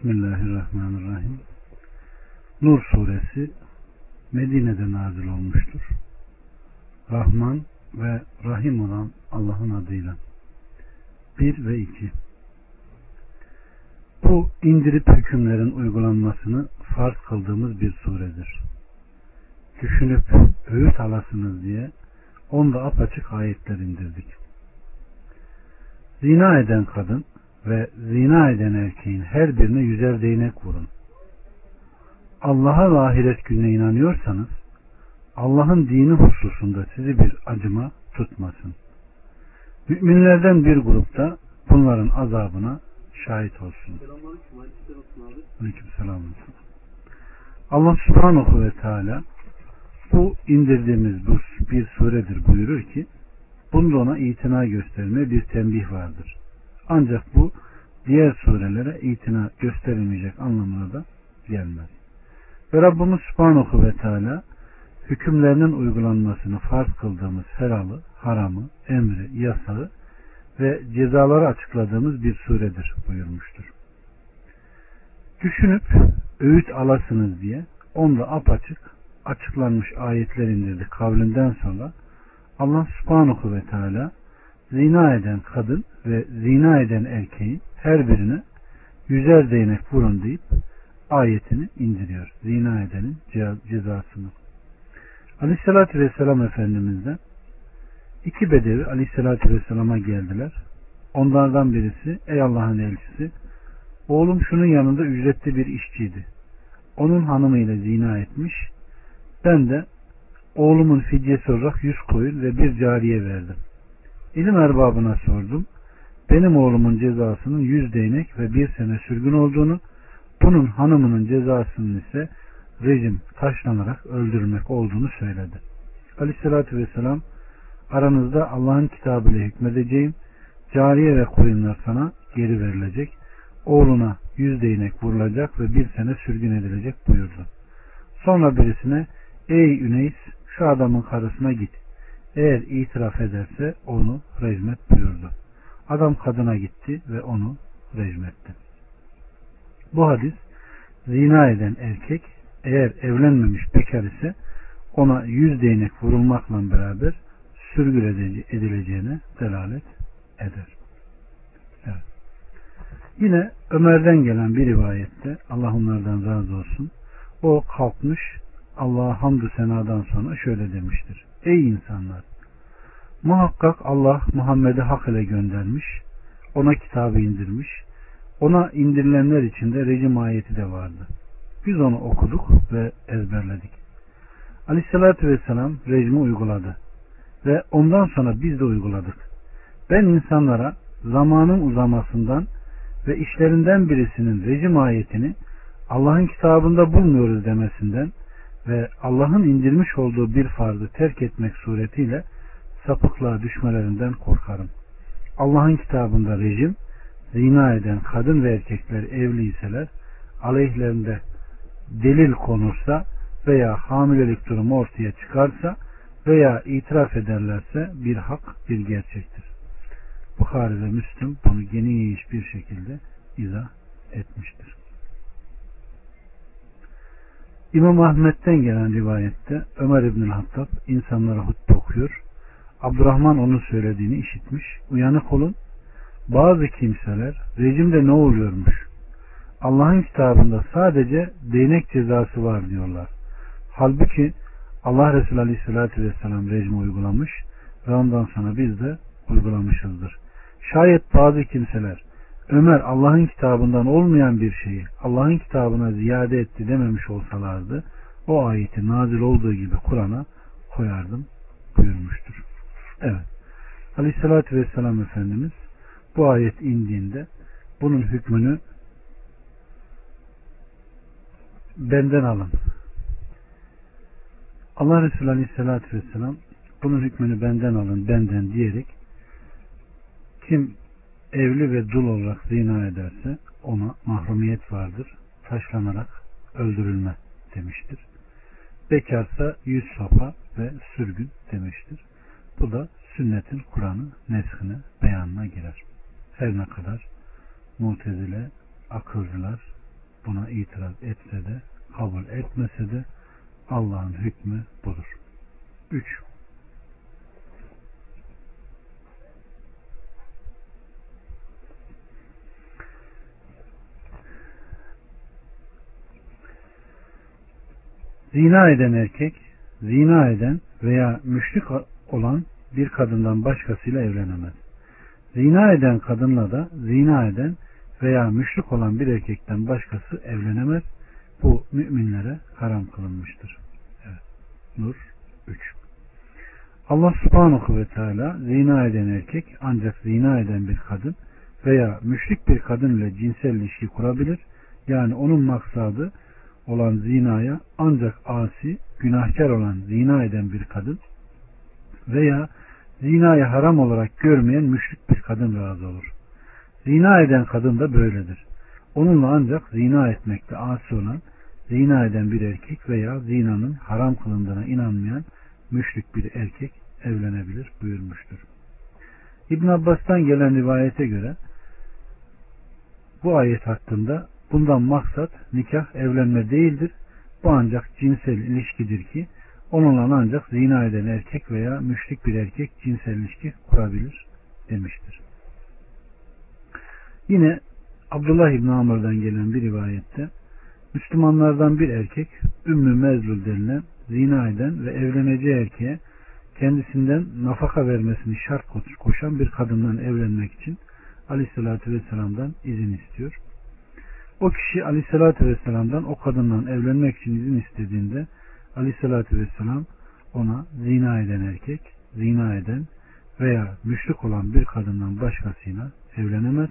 Bismillahirrahmanirrahim. Nur suresi Medine'de nazil olmuştur. Rahman ve Rahim olan Allah'ın adıyla. 1 ve 2 Bu indirip hükümlerin uygulanmasını farz kıldığımız bir suredir. Düşünüp öğüt alasınız diye onda apaçık ayetler indirdik. Zina eden kadın ve zina eden erkeğin her birine yüzer değnek vurun. Allah'a ve ahiret gününe inanıyorsanız Allah'ın dini hususunda sizi bir acıma tutmasın. Müminlerden bir grupta bunların azabına şahit olsun. Aleykümselam. Allah subhanahu ve teala bu indirdiğimiz bu bir suredir buyurur ki bunda ona itina gösterme bir tembih vardır. Ancak bu diğer surelere itina gösterilmeyecek anlamına da gelmez. Ve Rabbimiz Subhanahu ve Teala hükümlerinin uygulanmasını farz kıldığımız helalı, haramı, emri, yasağı ve cezaları açıkladığımız bir suredir buyurmuştur. Düşünüp öğüt alasınız diye onda apaçık açıklanmış ayetler indirdi kavlinden sonra Allah subhanahu ve teala zina eden kadın ve zina eden erkeği her birine yüzer değnek vurun deyip ayetini indiriyor. Zina edenin cezasını. Aleyhissalatü Vesselam Efendimiz'den iki bedevi Aleyhissalatü Vesselam'a geldiler. Onlardan birisi ey Allah'ın elçisi oğlum şunun yanında ücretli bir işçiydi. Onun hanımıyla zina etmiş. Ben de oğlumun fidyesi olarak yüz koyun ve bir cariye verdim. İlim erbabına sordum. Benim oğlumun cezasının yüz değnek ve bir sene sürgün olduğunu, bunun hanımının cezasının ise rejim taşlanarak öldürmek olduğunu söyledi. Aleyhissalatü vesselam aranızda Allah'ın kitabıyla hükmedeceğim, cariye ve koyunlar sana geri verilecek, oğluna yüz değnek vurulacak ve bir sene sürgün edilecek buyurdu. Sonra birisine ey Üneys şu adamın karısına git. Eğer itiraf ederse onu rejmet buyurdu. Adam kadına gitti ve onu rejmetti. Bu hadis zina eden erkek eğer evlenmemiş bekar ise ona yüz değnek vurulmakla beraber sürgün edileceğine delalet eder. Evet. Yine Ömer'den gelen bir rivayette Allah onlardan razı olsun. O kalkmış Allah'a hamdü senadan sonra şöyle demiştir. Ey insanlar! Muhakkak Allah Muhammed'i hak ile göndermiş, ona kitabı indirmiş, ona indirilenler içinde rejim ayeti de vardı. Biz onu okuduk ve ezberledik. Aleyhissalatü vesselam rejimi uyguladı. Ve ondan sonra biz de uyguladık. Ben insanlara zamanın uzamasından ve işlerinden birisinin rejim ayetini Allah'ın kitabında bulmuyoruz demesinden ve Allah'ın indirmiş olduğu bir farzı terk etmek suretiyle sapıklığa düşmelerinden korkarım. Allah'ın kitabında rejim, zina eden kadın ve erkekler evliyseler, aleyhlerinde delil konursa veya hamilelik durumu ortaya çıkarsa veya itiraf ederlerse bir hak bir gerçektir. Bukhari ve Müslüm bunu geniş bir şekilde izah etmiştir. İmam Ahmet'ten gelen rivayette Ömer İbnül Hattab insanlara hutbe okuyor. Abdurrahman onun söylediğini işitmiş. Uyanık olun. Bazı kimseler rejimde ne oluyormuş? Allah'ın kitabında sadece değnek cezası var diyorlar. Halbuki Allah Resulü Aleyhisselatü Vesselam rejimi uygulamış ve ondan sonra biz de uygulamışızdır. Şayet bazı kimseler Ömer Allah'ın kitabından olmayan bir şeyi Allah'ın kitabına ziyade etti dememiş olsalardı o ayeti nazil olduğu gibi Kur'an'a koyardım buyurmuştur. Evet. Aleyhissalatü Vesselam Efendimiz bu ayet indiğinde bunun hükmünü benden alın. Allah Resulü Aleyhisselatü Vesselam bunun hükmünü benden alın, benden diyerek kim evli ve dul olarak zina ederse ona mahrumiyet vardır. Taşlanarak öldürülme demiştir. Bekarsa yüz sopa ve sürgün demiştir. Bu da sünnetin Kur'an'ı neshine, beyanına girer. Her ne kadar mutezile, akılcılar buna itiraz etse de kabul etmese de Allah'ın hükmü budur. 3. Zina eden erkek, zina eden veya müşrik olan bir kadından başkasıyla evlenemez. Zina eden kadınla da zina eden veya müşrik olan bir erkekten başkası evlenemez. Bu müminlere haram kılınmıştır. Evet. Nur 3 Allah subhanahu ve teala zina eden erkek ancak zina eden bir kadın veya müşrik bir kadın ile cinsel ilişki kurabilir. Yani onun maksadı olan zinaya ancak asi, günahkar olan zina eden bir kadın veya zinayı haram olarak görmeyen müşrik bir kadın razı olur. Zina eden kadın da böyledir. Onunla ancak zina etmekte asi olan, zina eden bir erkek veya zinanın haram kılındığına inanmayan müşrik bir erkek evlenebilir buyurmuştur. İbn Abbas'tan gelen rivayete göre bu ayet hakkında bundan maksat nikah evlenme değildir. Bu ancak cinsel ilişkidir ki onunla ancak zina eden erkek veya müşrik bir erkek cinsel ilişki kurabilir demiştir. Yine Abdullah İbni Amr'dan gelen bir rivayette Müslümanlardan bir erkek Ümmü Mezlul denilen zina eden ve evleneceği erkeğe kendisinden nafaka vermesini şart koşan bir kadından evlenmek için Aleyhisselatü Vesselam'dan izin istiyor. O kişi Aleyhisselatü Vesselam'dan o kadından evlenmek için izin istediğinde Aleyhisselatü Vesselam ona zina eden erkek, zina eden veya müşrik olan bir kadından başkasıyla evlenemez.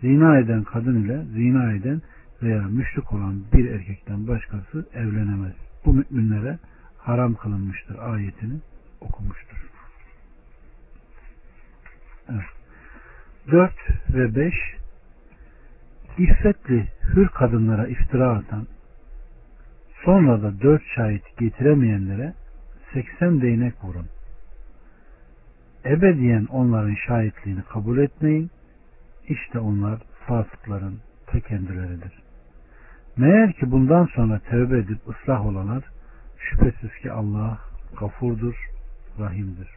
Zina eden kadın ile zina eden veya müşrik olan bir erkekten başkası evlenemez. Bu müminlere haram kılınmıştır ayetini okumuştur. Evet. 4 ve 5 İffetli hür kadınlara iftira atan sonra da dört şahit getiremeyenlere 80 değnek vurun. Ebediyen onların şahitliğini kabul etmeyin. İşte onlar fasıkların ta. Meğer ki bundan sonra tövbe edip ıslah olanlar şüphesiz ki Allah gafurdur, rahimdir.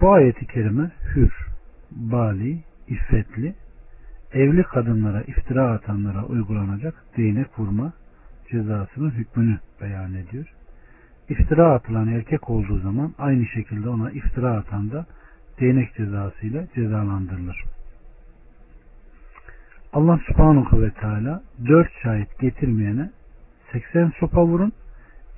Bu ayeti kerime hür, bali, iffetli, evli kadınlara iftira atanlara uygulanacak değnek vurma cezasının hükmünü beyan ediyor. İftira atılan erkek olduğu zaman aynı şekilde ona iftira atan da değnek cezasıyla cezalandırılır. Allah subhanahu ve teala dört şahit getirmeyene 80 sopa vurun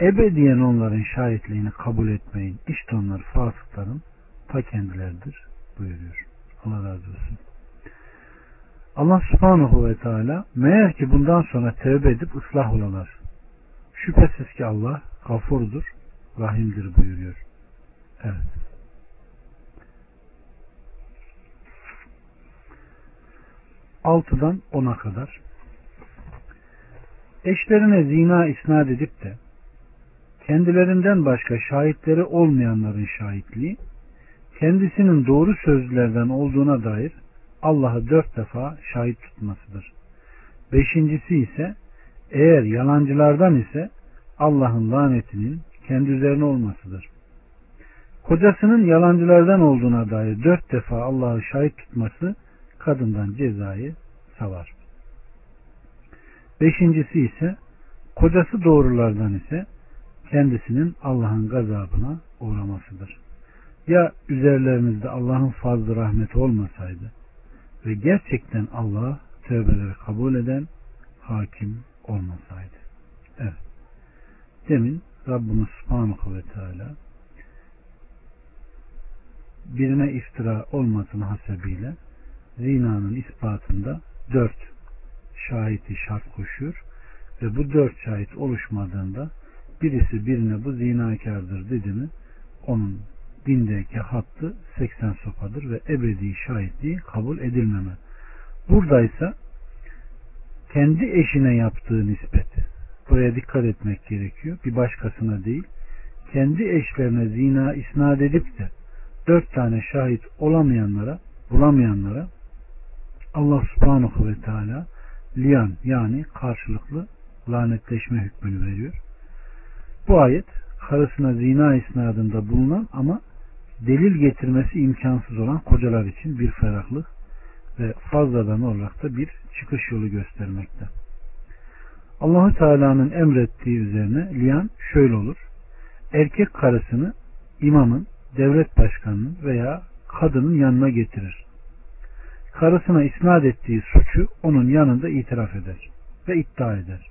ebediyen onların şahitliğini kabul etmeyin. İşte onlar fasıkların ta kendileridir buyuruyor. Allah razı olsun. Allah subhanahu ve teala meğer ki bundan sonra tevbe edip ıslah olanlar şüphesiz ki Allah gafurdur, rahimdir buyuruyor. Evet. Altıdan ona kadar eşlerine zina isnat edip de kendilerinden başka şahitleri olmayanların şahitliği kendisinin doğru sözlerden olduğuna dair Allah'ı dört defa şahit tutmasıdır. Beşincisi ise eğer yalancılardan ise Allah'ın lanetinin kendi üzerine olmasıdır. Kocasının yalancılardan olduğuna dair dört defa Allah'ı şahit tutması kadından cezayı savar. Beşincisi ise kocası doğrulardan ise kendisinin Allah'ın gazabına uğramasıdır. Ya üzerlerimizde Allah'ın fazla rahmeti olmasaydı ve gerçekten Allah tövbeleri kabul eden hakim olmasaydı. Evet. Demin Rabbimiz Subhanahu ve Teala birine iftira olmasın hasebiyle zinanın ispatında dört şahiti şart koşuyor ve bu dört şahit oluşmadığında birisi birine bu zinakardır dedi mi onun dindeki hattı 80 sopadır ve ebedi şahitliği kabul edilmeme. Buradaysa kendi eşine yaptığı nispet. Buraya dikkat etmek gerekiyor. Bir başkasına değil. Kendi eşlerine zina isnat edip de dört tane şahit olamayanlara, bulamayanlara Allah subhanahu ve teala liyan yani karşılıklı lanetleşme hükmünü veriyor. Bu ayet karısına zina isnadında bulunan ama delil getirmesi imkansız olan kocalar için bir ferahlık ve fazladan olarak da bir çıkış yolu göstermekte. Allahu Teala'nın emrettiği üzerine liyan şöyle olur. Erkek karısını imamın, devlet başkanının veya kadının yanına getirir. Karısına isnat ettiği suçu onun yanında itiraf eder ve iddia eder.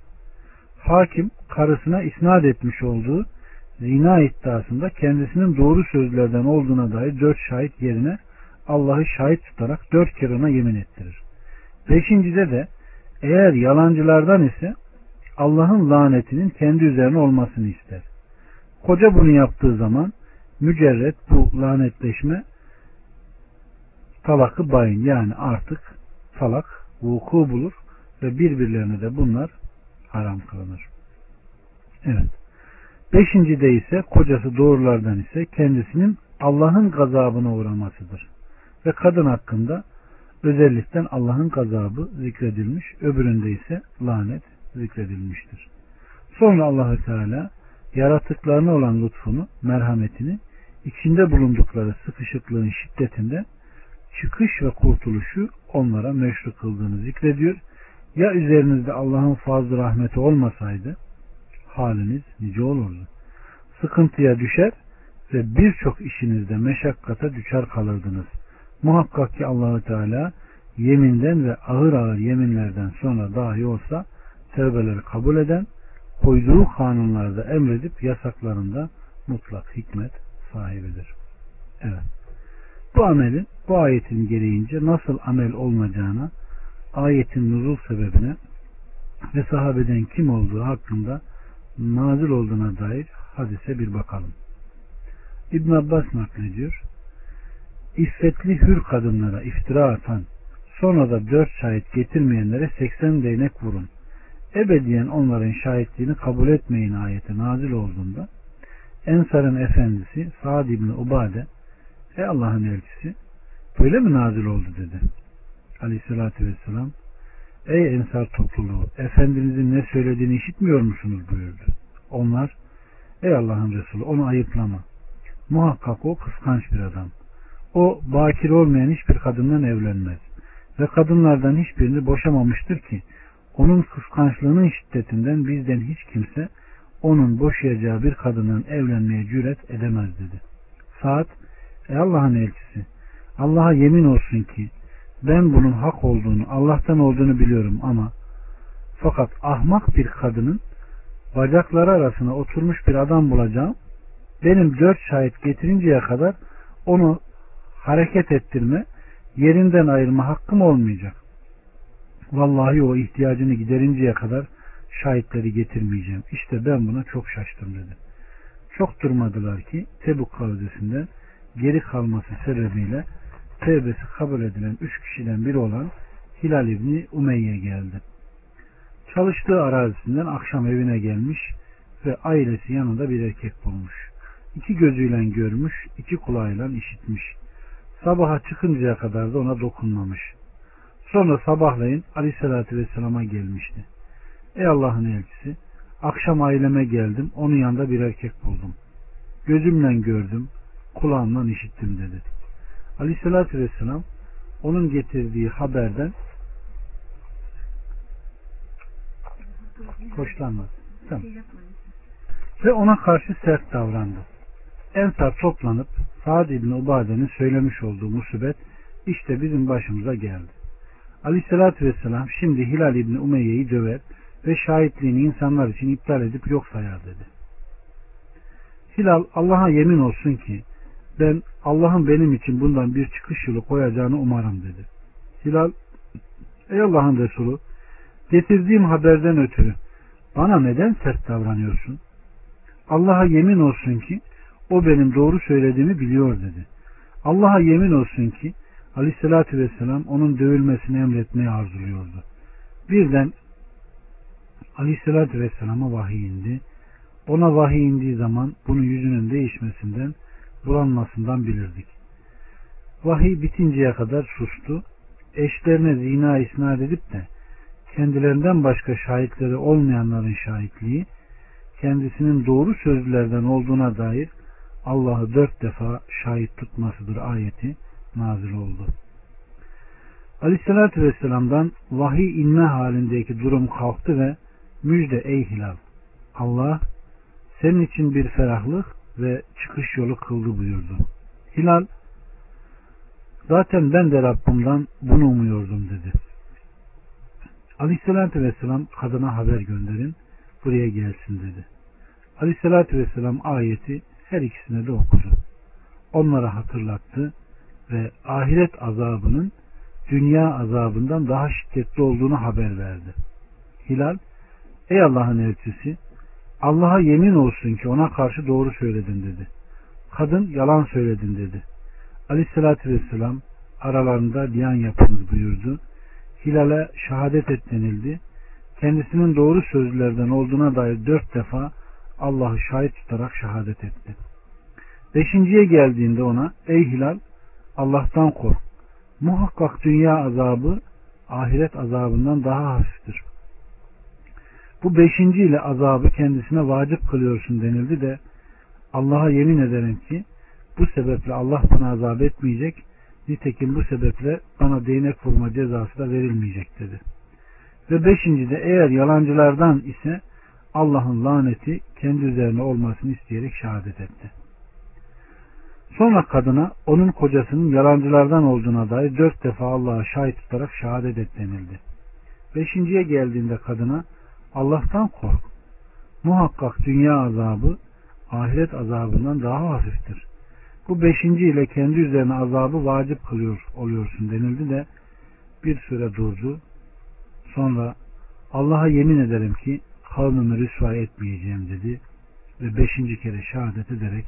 Hakim karısına isnat etmiş olduğu zina iddiasında kendisinin doğru sözlerden olduğuna dair dört şahit yerine Allah'ı şahit tutarak dört kere ona yemin ettirir. Beşincide de eğer yalancılardan ise Allah'ın lanetinin kendi üzerine olmasını ister. Koca bunu yaptığı zaman mücerret bu lanetleşme talakı bayın yani artık talak vuku bulur ve birbirlerine de bunlar haram kılınır. Evet. Beşincide ise kocası doğrulardan ise kendisinin Allah'ın gazabına uğramasıdır. Ve kadın hakkında özellikten Allah'ın gazabı zikredilmiş, öbüründe ise lanet zikredilmiştir. Sonra Allahü Teala yaratıklarına olan lütfunu, merhametini, içinde bulundukları sıkışıklığın şiddetinde çıkış ve kurtuluşu onlara meşru kıldığını zikrediyor. Ya üzerinizde Allah'ın fazla rahmeti olmasaydı haliniz nice olurdu. Sıkıntıya düşer ve birçok işinizde meşakkata düşer kalırdınız. Muhakkak ki Allahü Teala yeminden ve ağır ağır yeminlerden sonra dahi olsa tevbeleri kabul eden, koyduğu kanunlarda emredip yasaklarında mutlak hikmet sahibidir. Evet. Bu amelin bu ayetin gereğince nasıl amel olmayacağına, ayetin nuzul sebebine ve sahabeden kim olduğu hakkında nazil olduğuna dair hadise bir bakalım. İbn Abbas naklediyor. İffetli hür kadınlara iftira atan, sonra da dört şahit getirmeyenlere seksen değnek vurun. Ebediyen onların şahitliğini kabul etmeyin ayeti nazil olduğunda Ensar'ın efendisi Sa'd İbni Ubade Ey Allah'ın elçisi böyle mi nazil oldu dedi. Aleyhissalatü vesselam Ey Ensar topluluğu Efendimizin ne söylediğini işitmiyor musunuz buyurdu. Onlar Ey Allah'ın Resulü onu ayıplama. Muhakkak o kıskanç bir adam. O bakir olmayan hiçbir kadından evlenmez. Ve kadınlardan hiçbirini boşamamıştır ki onun kıskançlığının şiddetinden bizden hiç kimse onun boşayacağı bir kadından evlenmeye cüret edemez dedi. Saat, ey Allah'ın elçisi, Allah'a yemin olsun ki ben bunun hak olduğunu, Allah'tan olduğunu biliyorum ama fakat ahmak bir kadının bacakları arasına oturmuş bir adam bulacağım. Benim dört şahit getirinceye kadar onu hareket ettirme, yerinden ayırma hakkım olmayacak. Vallahi o ihtiyacını giderinceye kadar şahitleri getirmeyeceğim. İşte ben buna çok şaştım dedi. Çok durmadılar ki Tebuk kavzesinden geri kalması sebebiyle tevbesi kabul edilen üç kişiden biri olan Hilal İbni Umeyye geldi. Çalıştığı arazisinden akşam evine gelmiş ve ailesi yanında bir erkek bulmuş. İki gözüyle görmüş, iki kulağıyla işitmiş. Sabaha çıkıncaya kadar da ona dokunmamış. Sonra sabahleyin Aleyhisselatü Vesselam'a gelmişti. Ey Allah'ın elçisi, akşam aileme geldim, onun yanında bir erkek buldum. Gözümle gördüm, kulağımla işittim dedi. Aleyhisselatü Vesselam onun getirdiği haberden hoşlanmadı. Tamam. Ve ona karşı sert davrandı. Ensar toplanıp Sa'd İbni Ubade'nin söylemiş olduğu musibet işte bizim başımıza geldi. Aleyhissalatü Vesselam şimdi Hilal İbni Umeyye'yi döver ve şahitliğini insanlar için iptal edip yok sayar dedi. Hilal Allah'a yemin olsun ki ben Allah'ın benim için bundan bir çıkış yolu koyacağını umarım dedi. Hilal ey Allah'ın Resulü getirdiğim haberden ötürü bana neden sert davranıyorsun? Allah'a yemin olsun ki o benim doğru söylediğimi biliyor dedi. Allah'a yemin olsun ki Aleyhisselatü Vesselam onun dövülmesini emretmeyi arzuluyordu. Birden Aleyhisselatü Vesselam'a vahiy indi. Ona vahiy indiği zaman bunun yüzünün değişmesinden, bulanmasından bilirdik. Vahiy bitinceye kadar sustu. eşlerine zina isnat edip de kendilerinden başka şahitleri olmayanların şahitliği kendisinin doğru sözlülerden olduğuna dair Allah'ı dört defa şahit tutmasıdır ayeti nazil oldu. Aleyhissalatü Vesselam'dan vahiy inme halindeki durum kalktı ve müjde ey hilal Allah senin için bir ferahlık ve çıkış yolu kıldı buyurdu. Hilal zaten ben de Rabbimden bunu umuyordum dedi. Aleyhissalatü Vesselam kadına haber gönderin buraya gelsin dedi. Aleyhissalatü Vesselam ayeti her ikisine de okudu. Onlara hatırlattı ve ahiret azabının dünya azabından daha şiddetli olduğunu haber verdi. Hilal, ey Allah'ın elçisi, Allah'a yemin olsun ki ona karşı doğru söyledin dedi. Kadın yalan söyledin dedi. Aleyhissalatü vesselam aralarında liyan yapınız buyurdu. Hilal'e şehadet et denildi. Kendisinin doğru sözlerden olduğuna dair dört defa Allah'ı şahit tutarak şehadet etti. Beşinciye geldiğinde ona ey Hilal Allah'tan kork. Muhakkak dünya azabı ahiret azabından daha hafiftir. Bu beşinci ile azabı kendisine vacip kılıyorsun denildi de Allah'a yemin ederim ki bu sebeple Allah bana azap etmeyecek nitekim bu sebeple bana değnek vurma cezası da verilmeyecek dedi. Ve beşinci de eğer yalancılardan ise Allah'ın laneti kendi üzerine olmasını isteyerek şehadet etti. Sonra kadına onun kocasının yalancılardan olduğuna dair dört defa Allah'a şahit tutarak şehadet et denildi. Beşinciye geldiğinde kadına Allah'tan kork. Muhakkak dünya azabı ahiret azabından daha hafiftir. Bu beşinci ile kendi üzerine azabı vacip kılıyor oluyorsun denildi de bir süre durdu. Sonra Allah'a yemin ederim ki kavmimi rüsva etmeyeceğim dedi ve beşinci kere şehadet ederek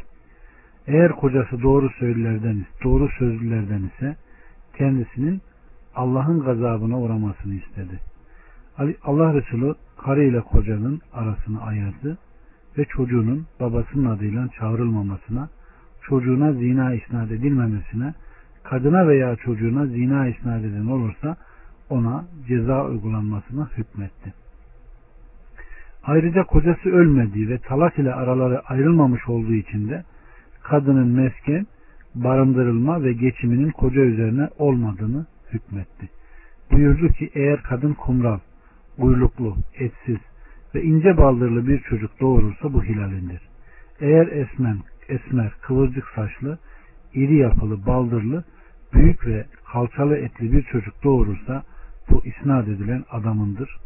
eğer kocası doğru sözlülerden, doğru sözlülerden ise kendisinin Allah'ın gazabına uğramasını istedi. Allah Resulü karı ile kocanın arasını ayırdı ve çocuğunun babasının adıyla çağrılmamasına, çocuğuna zina isnat edilmemesine, kadına veya çocuğuna zina isnat eden olursa ona ceza uygulanmasına hükmetti. Ayrıca kocası ölmediği ve talak ile araları ayrılmamış olduğu için de kadının mesken, barındırılma ve geçiminin koca üzerine olmadığını hükmetti. Buyurdu ki eğer kadın kumral, uyluklu, etsiz ve ince baldırlı bir çocuk doğurursa bu hilalindir. Eğer esmen, esmer, kıvırcık saçlı, iri yapılı, baldırlı, büyük ve kalçalı etli bir çocuk doğurursa bu isnat edilen adamındır.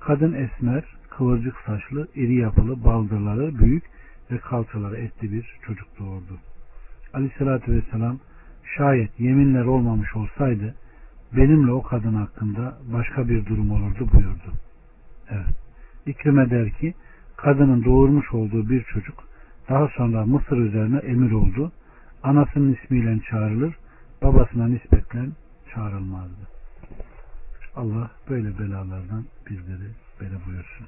Kadın esmer, kıvırcık saçlı, iri yapılı, baldırları büyük ve kalçaları etli bir çocuk doğurdu. Aleyhissalatü vesselam şayet yeminler olmamış olsaydı benimle o kadın hakkında başka bir durum olurdu buyurdu. Evet. İkrime der ki kadının doğurmuş olduğu bir çocuk daha sonra Mısır üzerine emir oldu. Anasının ismiyle çağrılır, babasına nispetle çağrılmazdı. Allah böyle belalardan bizleri beri buyursun.